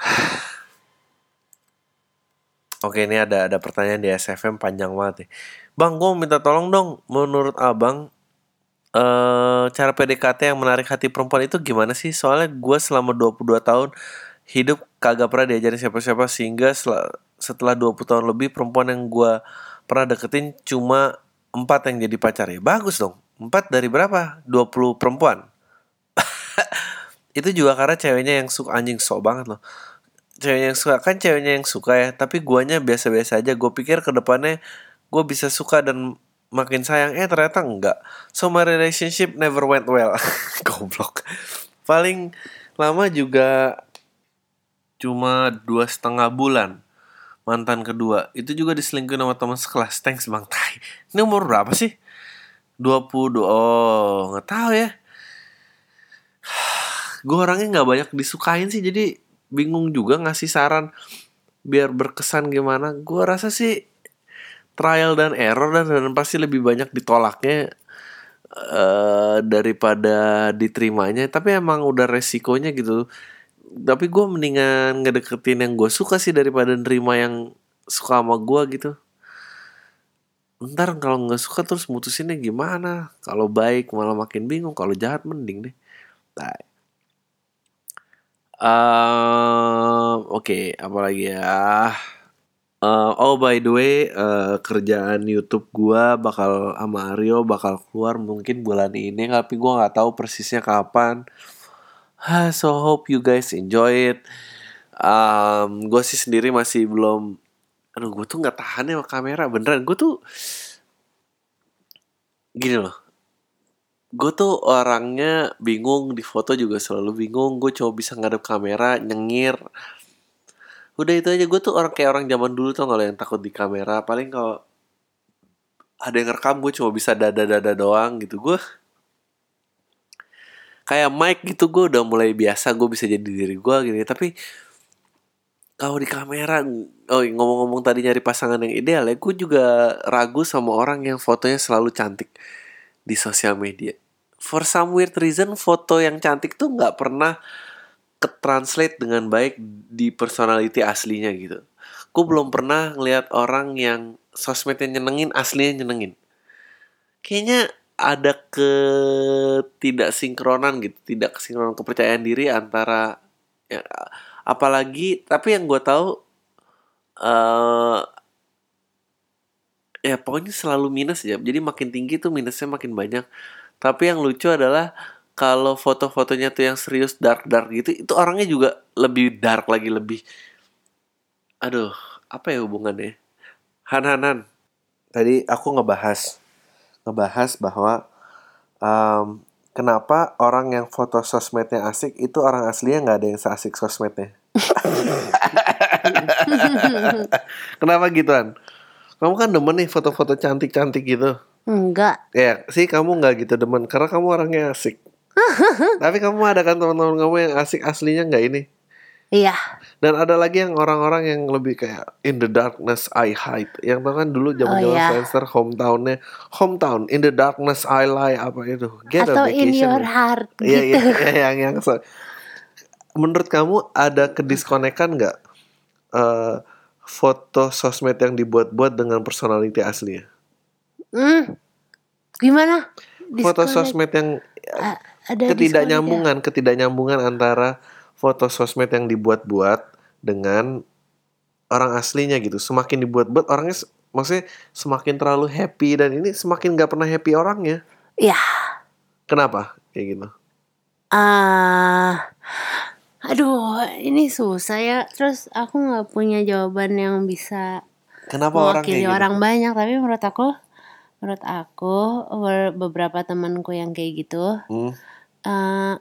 Oke ini ada ada pertanyaan di SFM panjang banget nih. Bang, gue minta tolong dong. Menurut abang, eh cara PDKT yang menarik hati perempuan itu gimana sih? Soalnya gue selama 22 tahun hidup kagak pernah diajarin siapa-siapa sehingga setelah 20 tahun lebih perempuan yang gue pernah deketin cuma empat yang jadi pacar ya. Bagus dong. Empat dari berapa? 20 perempuan. itu juga karena ceweknya yang suka anjing sok banget loh ceweknya yang suka kan ceweknya yang suka ya tapi guanya biasa-biasa aja. Gue pikir ke depannya gue bisa suka dan makin sayang. Eh ternyata enggak. So my relationship never went well. Goblok. Paling lama juga cuma dua setengah bulan. Mantan kedua. Itu juga diselingkuhin sama teman sekelas. Thanks bang Tai. Ini umur berapa sih? 20 oh nggak tahu ya. Gue orangnya nggak banyak disukain sih jadi bingung juga ngasih saran biar berkesan gimana. Gue rasa sih trial dan error dan, dan pasti lebih banyak ditolaknya uh, daripada diterimanya. Tapi emang udah resikonya gitu. Tapi gue mendingan ngedeketin yang gue suka sih daripada nerima yang suka sama gue gitu. Ntar kalau nggak suka terus mutusinnya gimana? Kalau baik malah makin bingung kalau jahat mending deh. Nah, Uh, Oke, okay, apalagi ya? Uh, oh by the way, uh, kerjaan YouTube gua bakal sama Aryo bakal keluar mungkin bulan ini, tapi gua nggak tahu persisnya kapan. so hope you guys enjoy it. Um, gue sih sendiri masih belum, aduh gue tuh nggak tahan ya sama kamera beneran. Gue tuh gini loh gue tuh orangnya bingung di foto juga selalu bingung. Gue coba bisa ngadep kamera nyengir. Udah itu aja gue tuh orang kayak orang zaman dulu tuh kalau yang takut di kamera? Paling kalau ada yang rekam gue cuma bisa dada dada doang gitu. Gue kayak mic gitu gue udah mulai biasa gue bisa jadi diri gue gini. Tapi kalau di kamera oh ngomong-ngomong tadi nyari pasangan yang ideal ya gue juga ragu sama orang yang fotonya selalu cantik di sosial media for some weird reason foto yang cantik tuh nggak pernah ke translate dengan baik di personality aslinya gitu. Gue belum pernah ngeliat orang yang sosmednya nyenengin aslinya nyenengin. Kayaknya ada ketidaksinkronan gitu, tidak kesinkronan kepercayaan diri antara ya, apalagi tapi yang gue tahu uh, ya pokoknya selalu minus ya. Jadi makin tinggi tuh minusnya makin banyak tapi yang lucu adalah kalau foto-fotonya tuh yang serius dark dark gitu itu orangnya juga lebih dark lagi lebih aduh apa ya hubungannya? Han Han Han. Tadi aku ngebahas ngebahas bahwa um, kenapa orang yang foto sosmednya asik itu orang aslinya nggak ada yang seasik sosmednya? Kenapa gituan kamu kan demen nih foto-foto cantik-cantik gitu Enggak. Ya, sih kamu nggak gitu demen karena kamu orangnya asik. Tapi kamu ada kan teman-teman kamu yang asik aslinya nggak ini? Iya. Dan ada lagi yang orang-orang yang lebih kayak in the darkness I hide. Yang tau kan dulu zaman Oh, zaman iya. Friendster hometownnya hometown in the darkness I lie apa itu? Get Atau a in vacation. your heart Iya gitu. iya iya, yang yang so- Menurut kamu ada kediskonekan nggak eh, foto sosmed yang dibuat-buat dengan personality aslinya? Hmm. Gimana? Foto Disconnect. sosmed yang A- ada ketidaknyambungan ketidaknyambungan antara foto sosmed yang dibuat-buat dengan orang aslinya gitu semakin dibuat-buat orangnya maksudnya semakin terlalu happy dan ini semakin nggak pernah happy orangnya Iya. kenapa kayak gitu Ah, aduh, ini susah ya. Terus aku nggak punya jawaban yang bisa kenapa orang kayak gitu orang banyak. Tapi menurut aku, menurut aku be- beberapa temanku yang kayak gitu, Hmm. eh,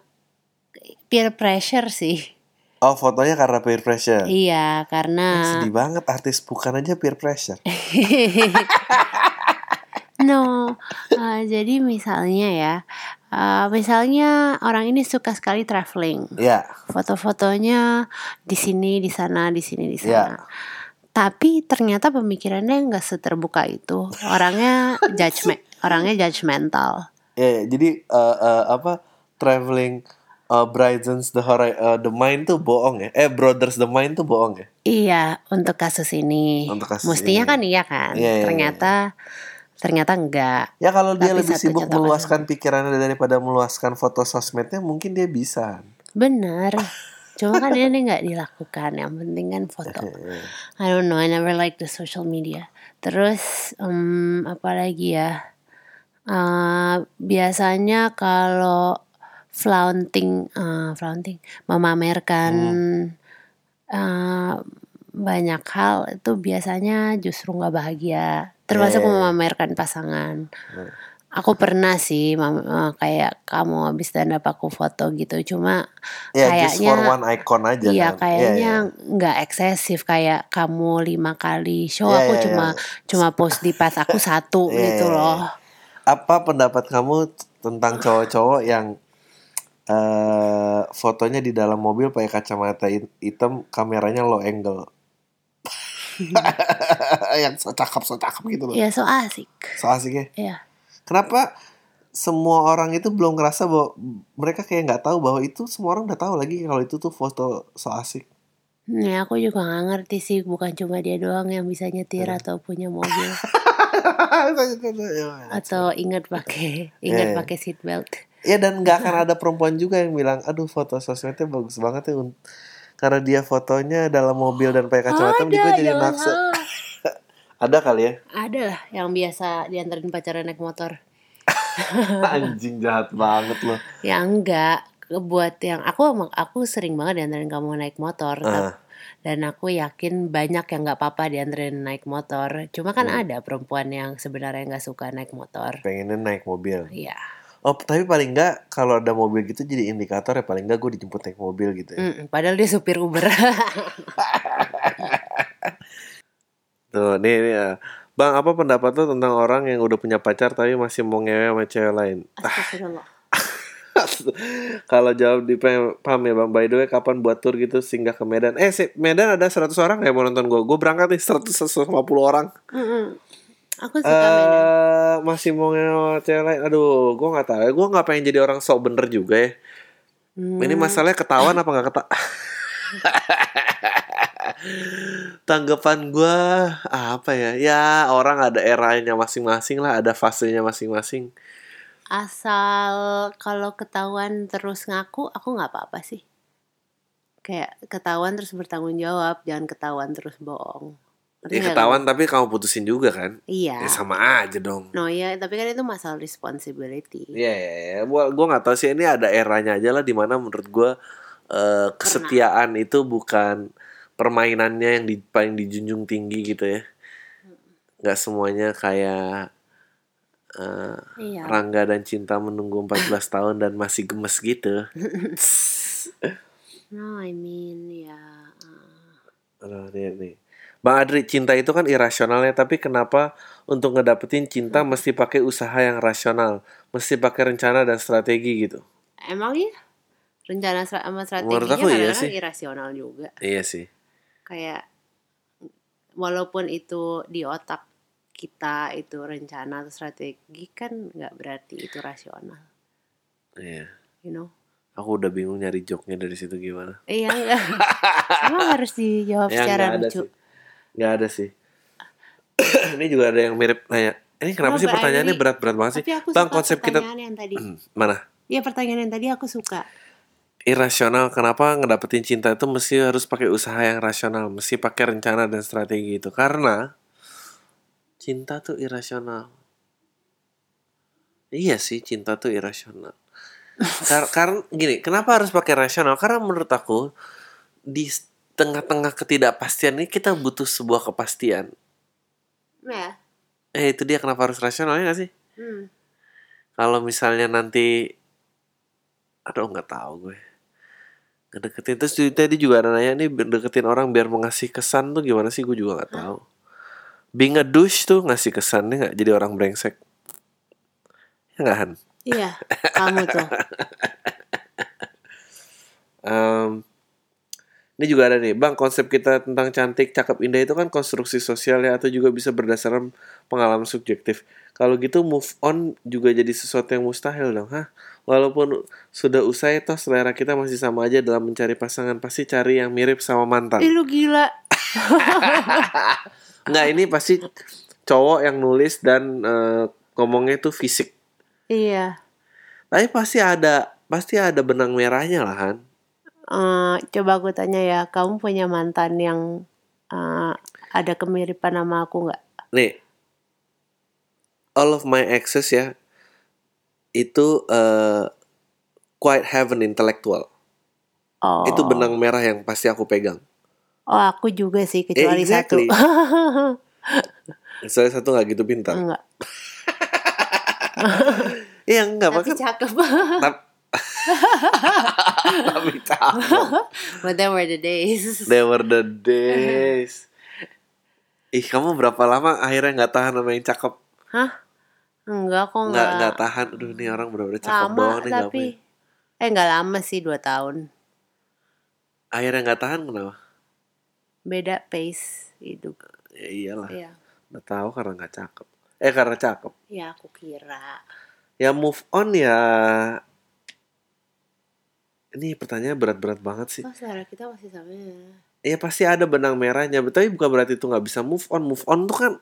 peer pressure sih. oh fotonya karena peer pressure Iya, karena sedih banget artis bukan aja peer pressure no. eh, jadi misalnya ya, eh, misalnya orang ini suka sekali traveling. ya foto-fotonya di sini, di sana, di sini, di sana. Ya. Tapi ternyata pemikirannya nggak seterbuka itu. Orangnya judgment, orangnya judgmental. ya jadi eh, eh, apa traveling uh, Bridesons the Hori- eh, the Mind tuh bohong ya eh Brothers the Mind tuh bohong ya Iya, untuk kasus ini. Untuk kasus Mestinya ini. kan iya kan. Iya, iya, ternyata ternyata enggak. Ya kalau dia lebih sibuk meluaskan pikirannya daripada meluaskan foto sosmednya mungkin dia bisa. Bener. Cuma kan ini nggak dilakukan. Yang penting kan foto. I don't know. I never like the social media. Terus em, apa lagi ya? Eh, biasanya kalau flaunting, eh, flaunting, memamerkan eh, banyak hal itu biasanya justru nggak bahagia. Termasuk iya. memamerkan pasangan. Aku pernah sih mam- eh, kayak kamu habis stand up aku foto gitu. Cuma just for kayaknya one icon aja Iya kan. kayaknya Iya, nggak eksesif kayak kamu lima kali show Iya, aku iya, cuma cuma post di pas aku satu Iya, gitu iya, loh. iya. Apa pendapat kamu tentang cowok-cowok yang eh fotonya di dalam mobil pakai kacamata hit- hitam, kameranya low angle. yang so cakep so cakep gitu loh. Ya so asik. So asik ya. Iya. Kenapa semua orang itu belum ngerasa bahwa mereka kayak nggak tahu bahwa itu semua orang udah tahu lagi kalau itu tuh foto so asik. Ya aku juga nggak ngerti sih bukan cuma dia doang yang bisa nyetir Iya. atau punya mobil atau ingat pakai ingat Iya. pakai seat belt. Ya dan nggak akan ada perempuan juga yang bilang, aduh foto sosmednya bagus banget ya, Un." karena dia fotonya dalam mobil dan pakai kacamata juga jadi salah. Ada kali ya? Ada lah yang biasa diantarin pacaran naik motor. Anjing jahat banget loh. Ya enggak buat yang aku emang- aku sering banget diantarin kamu naik motor Ah. dan aku yakin banyak yang nggak apa-apa diantarin naik motor cuma kan ada perempuan yang sebenarnya nggak suka naik motor Pengennya naik mobil. Iya Oh tapi paling nggak kalau ada mobil gitu jadi indikator ya paling nggak gue dijemput naik mobil gitu ya. Mm-mm, padahal dia supir Uber Tuh nih, nih ya. Bang apa pendapat lo tentang orang yang udah punya pacar tapi masih mau ngewe sama cewek lain? Astagfirullah. Kalau jawab di pam pam ya bang. By the way kapan buat tour gitu singgah ke Medan? Eh si Medan ada 100 orang ya mau nonton gue Gue berangkat nih 100 150 orang. Mm-mm. aku suka Medan. Eh Masih mau ngewe cewek lain? Aduh gue gak tahu ya. Gue gak pengen jadi orang sok bener juga ya. Hmm, Ini masalahnya ketahuan apa gak ketahuan Tanggapan gue apa ya? Ya orang ada eranya masing-masing lah, ada fasenya masing-masing. asal kalau ketahuan terus ngaku aku nggak apa-apa sih kayak ketahuan terus bertanggung jawab jangan ketahuan terus bohong Ya Iya, ketahuan tapi kamu putusin juga kan? Iya. Ya sama aja dong. No ya, tapi kan itu masalah responsibility. Iya, ya, ya. Gua gua nggak tahu sih ini ada eranya aja lah di mana menurut gua eh, kesetiaan itu bukan permainannya yang di, paling dijunjung tinggi gitu ya. Nggak semuanya kayak eh, Iya. Rangga dan Cinta menunggu 14 tahun dan masih gemes gitu. No, I mean ya. uh, Aduh, nih, nih. Bang Adri, cinta itu kan irasionalnya, tapi kenapa untuk ngedapetin cinta mesti pakai usaha yang rasional, mesti pakai rencana dan strategi gitu? Emang ya? Rencana sama strateginya aku iya irasional juga. Iya sih. Kayak walaupun itu di otak kita itu rencana atau strategi kan nggak berarti itu rasional, Iya. you know? Aku udah bingung nyari joknya dari situ gimana. Iya enggak. Emang harus dijawab Ya secara lucu. sih. Nggak ada sih. ini juga ada yang mirip nanya. Ini kenapa No, sih pertanyaannya berat-berat banget sih? Tapi aku Bang, suka konsep kita yang tadi. mana? Iya pertanyaan yang tadi aku suka. Irasional. Kenapa ngedapetin cinta itu mesti harus pakai usaha yang rasional, mesti pakai rencana dan strategi itu? Karena cinta tuh irasional. Iya sih, cinta tuh irasional. Kar- karena gini, kenapa harus pakai rasional? Karena menurut aku di tengah-tengah ketidakpastian ini kita butuh sebuah kepastian. Ya. Eh itu dia kenapa harus rasional ya gak sih? Hmm. Kalau misalnya nanti, aduh nggak tahu gue. Ngedeketin terus tadi juga ada nanya nih deketin orang biar mengasih kesan tuh gimana sih? Gue juga nggak tahu. Being a douche tuh ngasih kesannya nggak jadi orang brengsek. Ya nggak Han? Iya, kamu tuh. Em, ini juga ada nih, Bang, konsep kita tentang cantik, cakep, indah itu kan konstruksi sosial ya, atau juga bisa berdasarkan pengalaman subjektif. Kalau gitu move on juga jadi sesuatu yang mustahil dong, hah? Walaupun sudah usai, toh selera kita masih sama aja dalam mencari pasangan, pasti cari yang mirip sama mantan. Ih lu gila. Nggak, ini pasti cowok yang nulis dan eh, ngomongnya tuh fisik. Iya. Tapi pasti ada, pasti ada benang merahnya lah, Han. Eh, coba aku tanya ya, kamu punya mantan yang eh, ada kemiripan sama aku nggak? Nih, all of my exes ya itu eh, quite have an intellectual. Oh. Itu benang merah yang pasti aku pegang. Oh, aku juga sih kecuali exactly. satu. Saya satu nggak gitu pintar. Enggak. Iya enggak Tapi cakep. tap- tapi tahu. But then were the days. They were the days. Ih kamu berapa lama akhirnya nggak tahan sama yang cakep? Hah? Enggak kok Nggak enggak. nggak tahan. Aduh ini orang bener-bener cakep lama doang nih tapi eh enggak lama sih dua tahun. Akhirnya nggak tahan kenapa? Beda pace hidup. Ya iyalah. Iya. Nggak tahu karena nggak cakep. Eh karena cakep. Ya aku kira. Ya move on ya. Ini pertanyaan berat-berat banget sih. Oh, selera kita masih sama ya. Ya pasti ada benang merahnya, tapi bukan berarti itu nggak bisa move on. Move on tuh kan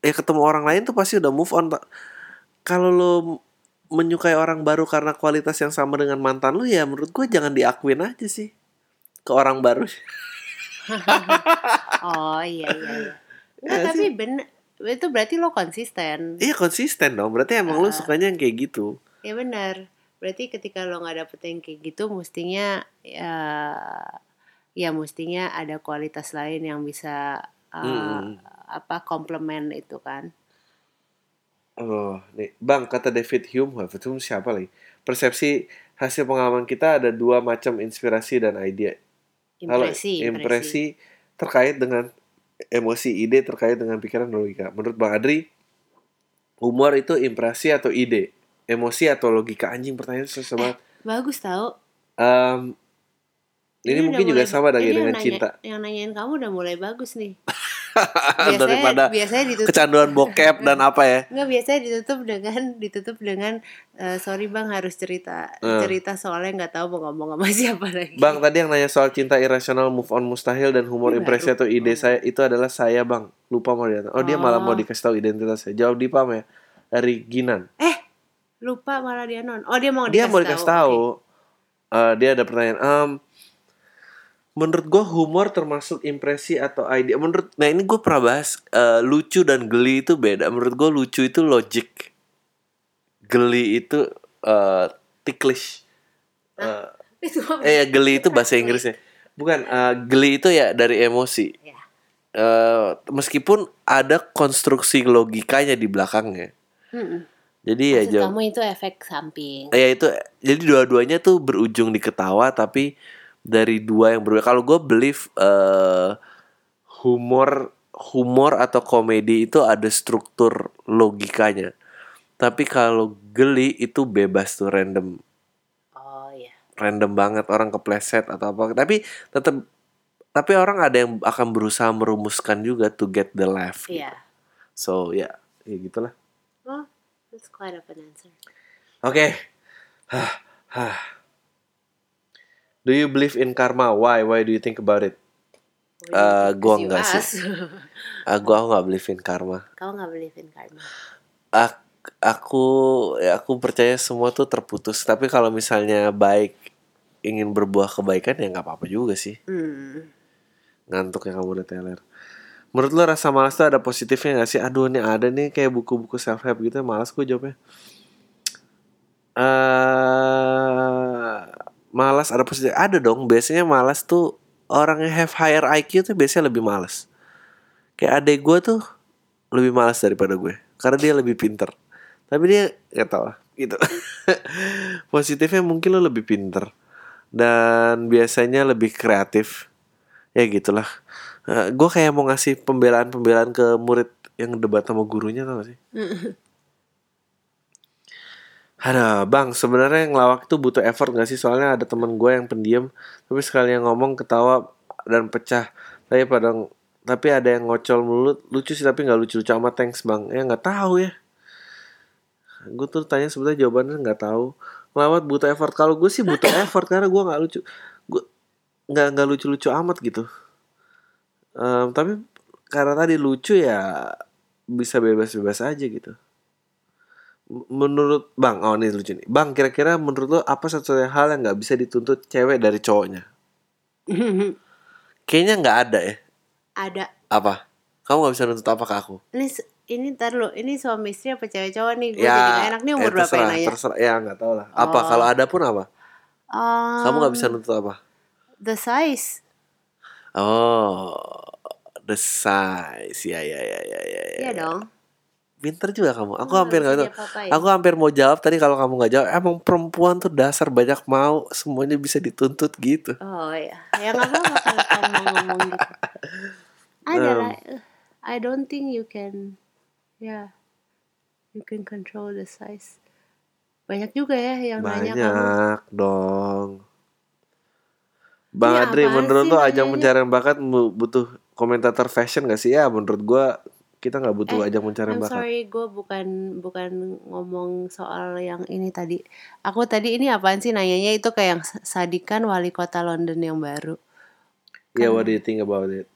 ya ketemu orang lain tuh pasti udah move on. Pak. Kalau lo menyukai orang baru karena kualitas yang sama dengan mantan lu ya menurut gue jangan diakuin aja sih ke orang baru. Oh iya iya. iya. Enggak, Ya tapi bener itu berarti lo konsisten. Iya konsisten dong. Berarti emang lu sukanya yang kayak gitu. Ya benar. Berarti ketika lo nggak dapet yang kayak gitu, mestinya ya, ya mestinya ada kualitas lain yang bisa uh, Mm-mm. Apa komplement itu kan. Oh, nih, Bang, kata David Hume, David Hume siapa lagi? Persepsi hasil pengalaman kita ada dua macam inspirasi dan ide. Impresi, impresi. impresi terkait dengan emosi, ide terkait dengan pikiran dan logika. Menurut Bang Adri, humor itu impresi atau ide? Emosi atau logika? Anjing pertanyaan susah banget. Bagus tau. Em, ini, udah mungkin juga mulai- sama ini yang dengan nanya- cinta. Yang nanyain kamu udah mulai bagus nih. Biasanya, Daripada biasanya ditutup kecanduan bokep dan apa ya? Enggak biasanya ditutup dengan ditutup dengan eh, sorry bang harus cerita Eh. cerita soalnya nggak tahu mau ngomong sama siapa lagi. Bang tadi yang nanya soal cinta irasional, move on mustahil dan humor impresi atau ide saya itu adalah saya bang. Lupa mau dia. Oh dia malah mau Oh. dikasih tahu identitasnya. Jawab di pam ya. Dari Ginan. Lupa malah dia non. Oh dia mau Dia dikasih mau dikasih tahu. Oke. Eh, dia ada pertanyaan. Em, menurut gue humor termasuk impresi atau ide menurut nah ini gue pernah bahas eh, lucu dan geli itu beda menurut gue lucu itu logic geli itu eh, ticklish Eh, apa? eh ya, geli itu bahasa Inggrisnya bukan eh, geli itu ya dari emosi Ya. Eh, meskipun ada konstruksi logikanya di belakangnya Mm-mm. jadi ya Maksud jawab kamu itu efek samping. ya itu jadi dua-duanya tuh berujung di ketawa tapi dari dua yang berbeda kalau gue believe eh, humor humor atau komedi itu ada struktur logikanya tapi kalau geli itu bebas tuh random Oh iya. random banget orang kepleset atau apa tapi tetap tapi orang ada yang akan berusaha merumuskan juga to get the laugh gitu. Iya. so ya ya gitulah Oh, that's quite of an answer. Oke. Hah, hah. Do you believe in karma? Why? Why do you think about it? Eh, gua enggak sih. Ah, gua nggak believe in karma. Kamu nggak believe in karma? Ak- aku ya aku percaya semua tuh terputus. Tapi kalau misalnya baik ingin berbuah kebaikan ya nggak apa-apa juga sih. Hmm. Ngantuk ya kamu udah teler. Menurut lo rasa malas tuh ada positifnya gak sih? Aduh ini ada nih kayak buku-buku self help gitu. Malas gue jawabnya. eh malas ada positif ada dong. Biasanya malas tuh orang yang have higher IQ tuh biasanya lebih malas. Kayak adek gue tuh lebih malas daripada gue karena dia lebih pinter. Tapi dia nggak tahu lah gitu. Positifnya mungkin lo lebih pinter dan biasanya lebih kreatif. Ya gitulah. Eh, gue kayak mau ngasih pembelaan-pembelaan ke murid yang debat sama gurunya tau gak sih Ada bang sebenarnya ngelawak tuh butuh effort gak sih? Soalnya ada temen gue yang pendiam tapi sekali yang ngomong ketawa dan pecah. Tapi pada tapi ada yang ngocol mulut. Lucu sih tapi nggak lucu-lucu amat. Thanks bang. Ya nggak tahu ya. Gue tuh tanya sebenarnya jawabannya nggak tahu. Ngelawak butuh effort. Kalau gue sih butuh effort karena gue nggak lucu. Gue nggak nggak lucu-lucu amat gitu. Em, tapi karena tadi lucu ya bisa bebas-bebas aja gitu menurut bang oh ini lucu nih bang kira-kira menurut lo apa satu-satunya hal yang nggak bisa dituntut cewek dari cowoknya kayaknya nggak ada ya Ada. apa kamu nggak bisa nuntut apa ke aku Ini ini ntar lu, ini suami istri apa cewek cowok nih? Gue jadi gak enak nih umur eh, berapa terserah, nanya? terserah ya nggak tahu lah apa Oh. kalau ada pun apa kamu nggak bisa Um, nuntut apa The size. oh the size ya ya ya ya ya, ya. Iya dong. Pinter juga kamu aku Oh, hampir nggak tahu diapa-apain. Aku hampir mau jawab tadi kalau kamu nggak jawab. Emang perempuan tuh dasar banyak mau, semuanya bisa dituntut gitu. Oh ya, ya nggak apa-apa kalau ngomong gitu. Ada Um. lah. I don't think you can, ya, you can control the size. Banyak juga ya yang nanya kamu. Banyak dong. Bang Iya, Adri, menurut lo ajang pencarian bakat butuh komentator fashion gak sih? Ya menurut gua kita nggak butuh Eh, ajang pencarian I'm bakat. sorry, gue bukan bukan ngomong soal yang ini tadi. Aku tadi ini apaan sih nanyanya itu kayak yang Sadikan wali kota London yang baru. Ya, what do you think about it?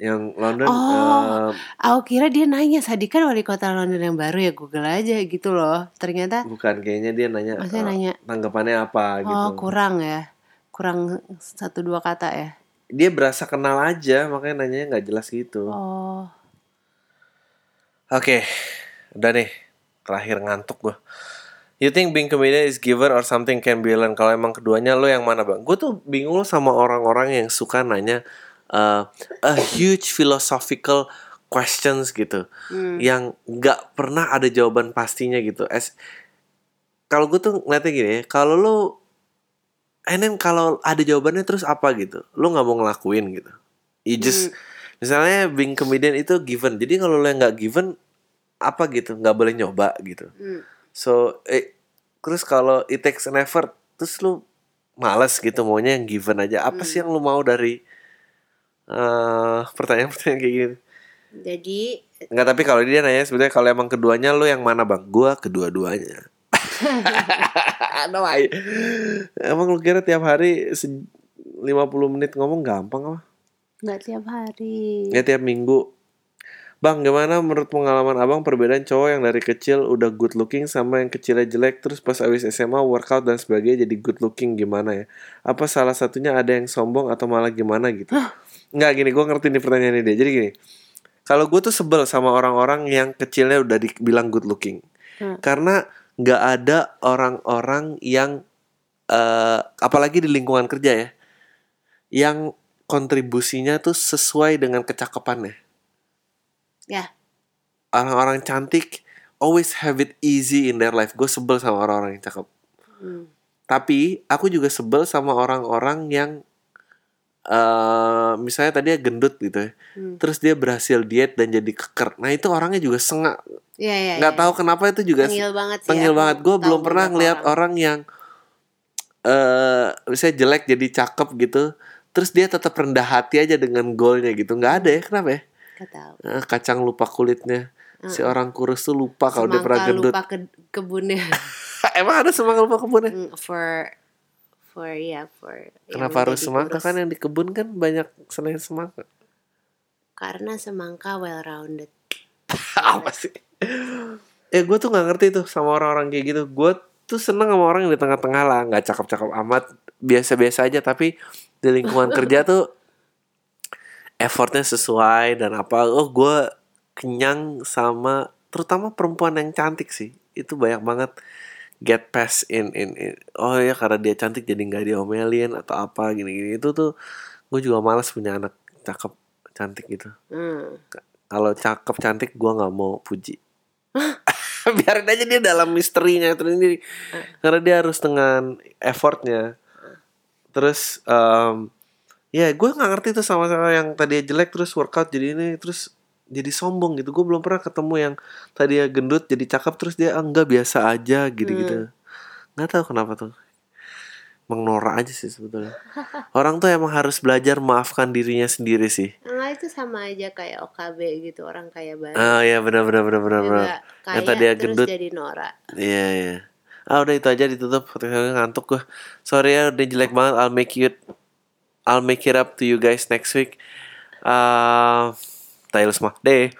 Yang London, Oh. em, Aku kira dia nanya Sadikan wali kota London yang baru ya Google aja gitu loh. Ternyata bukan kayaknya dia nanya, Maksudnya eh, nanya, tanggapannya apa gitu. oh kurang ya, kurang satu dua kata ya. Dia berasa kenal aja, makanya nanyanya nggak jelas gitu. Oh, Oke, udah nih. Terakhir ngantuk gue. You think being comedian is given or something can be learned? Kalau emang keduanya lo yang mana bang? Gue tuh bingung sama orang-orang yang suka nanya uh, a huge philosophical questions gitu, Hmm. yang nggak pernah ada jawaban pastinya gitu. As kalau gue tuh ngeliatnya gini, ya, kalau lo, and then kalau ada jawabannya terus apa gitu, lo nggak mau ngelakuin gitu. You just misalnya being comedian itu given. Jadi kalau lo yang nggak given apa gitu, nggak boleh nyoba gitu. Hmm. So eh, terus kalau it takes an effort, terus lu males gitu maunya yang given aja. Apa sih yang lu mau dari eh pertanyaan-pertanyaan kayak gini? jadi Enggak tapi kalau dia nanya sebenarnya kalau emang keduanya lu yang mana bang? Gua kedua-duanya. no, I- Emang lu kira tiap hari se- 50 menit ngomong gampang apa? Nggak tiap hari. Ya tiap minggu. Bang, gimana menurut pengalaman abang perbedaan cowok yang dari kecil udah good looking sama yang kecilnya jelek terus pas abis SMA workout dan sebagainya jadi good looking gimana ya? Apa salah satunya ada yang sombong atau malah gimana gitu? Nggak gini, gue ngerti nih pertanyaannya dia. Jadi gini, kalau gue tuh sebel sama orang-orang yang kecilnya udah dibilang good looking, Hmm. karena nggak ada orang-orang yang eh apalagi di lingkungan kerja ya, yang kontribusinya tuh sesuai dengan kecakapannya Ya, orang-orang cantik always have it easy in their life. Gue sebel sama orang-orang yang cakep. hmm. Tapi aku juga sebel sama orang-orang yang eh misalnya tadi gendut gitu ya. Hmm. Terus dia berhasil diet dan jadi keker. Nah itu orangnya juga sengak. Iya, iya, Nggak iya. tahu kenapa itu juga Tengil banget sih. tengil aku banget. Gue belum pernah ngeliat orang, yang eh misalnya jelek jadi cakep gitu. Terus dia tetap rendah hati aja dengan goalnya gitu. Nggak ada ya kenapa ya? Tahu. Eh, kacang lupa kulitnya. Si orang kurus tuh lupa kalau dia pernah gendut. lupa ke kebunnya. Emang ada semangka lupa kebunnya? Mm, for for ya for yang Kenapa harus semangka kurus. kan yang di kebun kan banyak selain semangka. Karena semangka well rounded. Apa sih? Eh gue tuh nggak ngerti tuh sama orang-orang kayak gitu. Gue tuh seneng sama orang yang di tengah-tengah lah, nggak cakep-cakep amat, biasa-biasa aja. Tapi di lingkungan kerja tuh effortnya sesuai dan apa. Oh gue kenyang sama terutama perempuan yang cantik sih. Itu banyak banget get past in in, in. oh ya karena dia cantik jadi nggak diomelin atau apa gini-gini itu tuh gue juga malas punya anak cakep cantik gitu Hmm. kalau cakep cantik gue nggak mau puji biarin aja dia dalam misterinya terus ini karena dia harus dengan effortnya terus em, ya gue nggak ngerti tuh sama sama yang tadi jelek terus workout jadi ini terus jadi sombong gitu gue belum pernah ketemu yang tadi gendut jadi cakep terus dia ah, enggak biasa aja gitu gitu nggak tahu kenapa tuh mengnora aja sih sebetulnya orang tuh emang harus belajar maafkan dirinya sendiri sih Enggak itu sama aja kayak OKB gitu orang kaya banget. Ah ya benar benar benar benar benar. Kaya Yang tadi ya gendut. jadi Nora. Iya iya. Ah udah itu aja ditutup. Ngantuk gue. Sorry ya udah jelek banget. I'll make it I'll make it up to you guys next week. Ah, uh, tayo semua. Deh.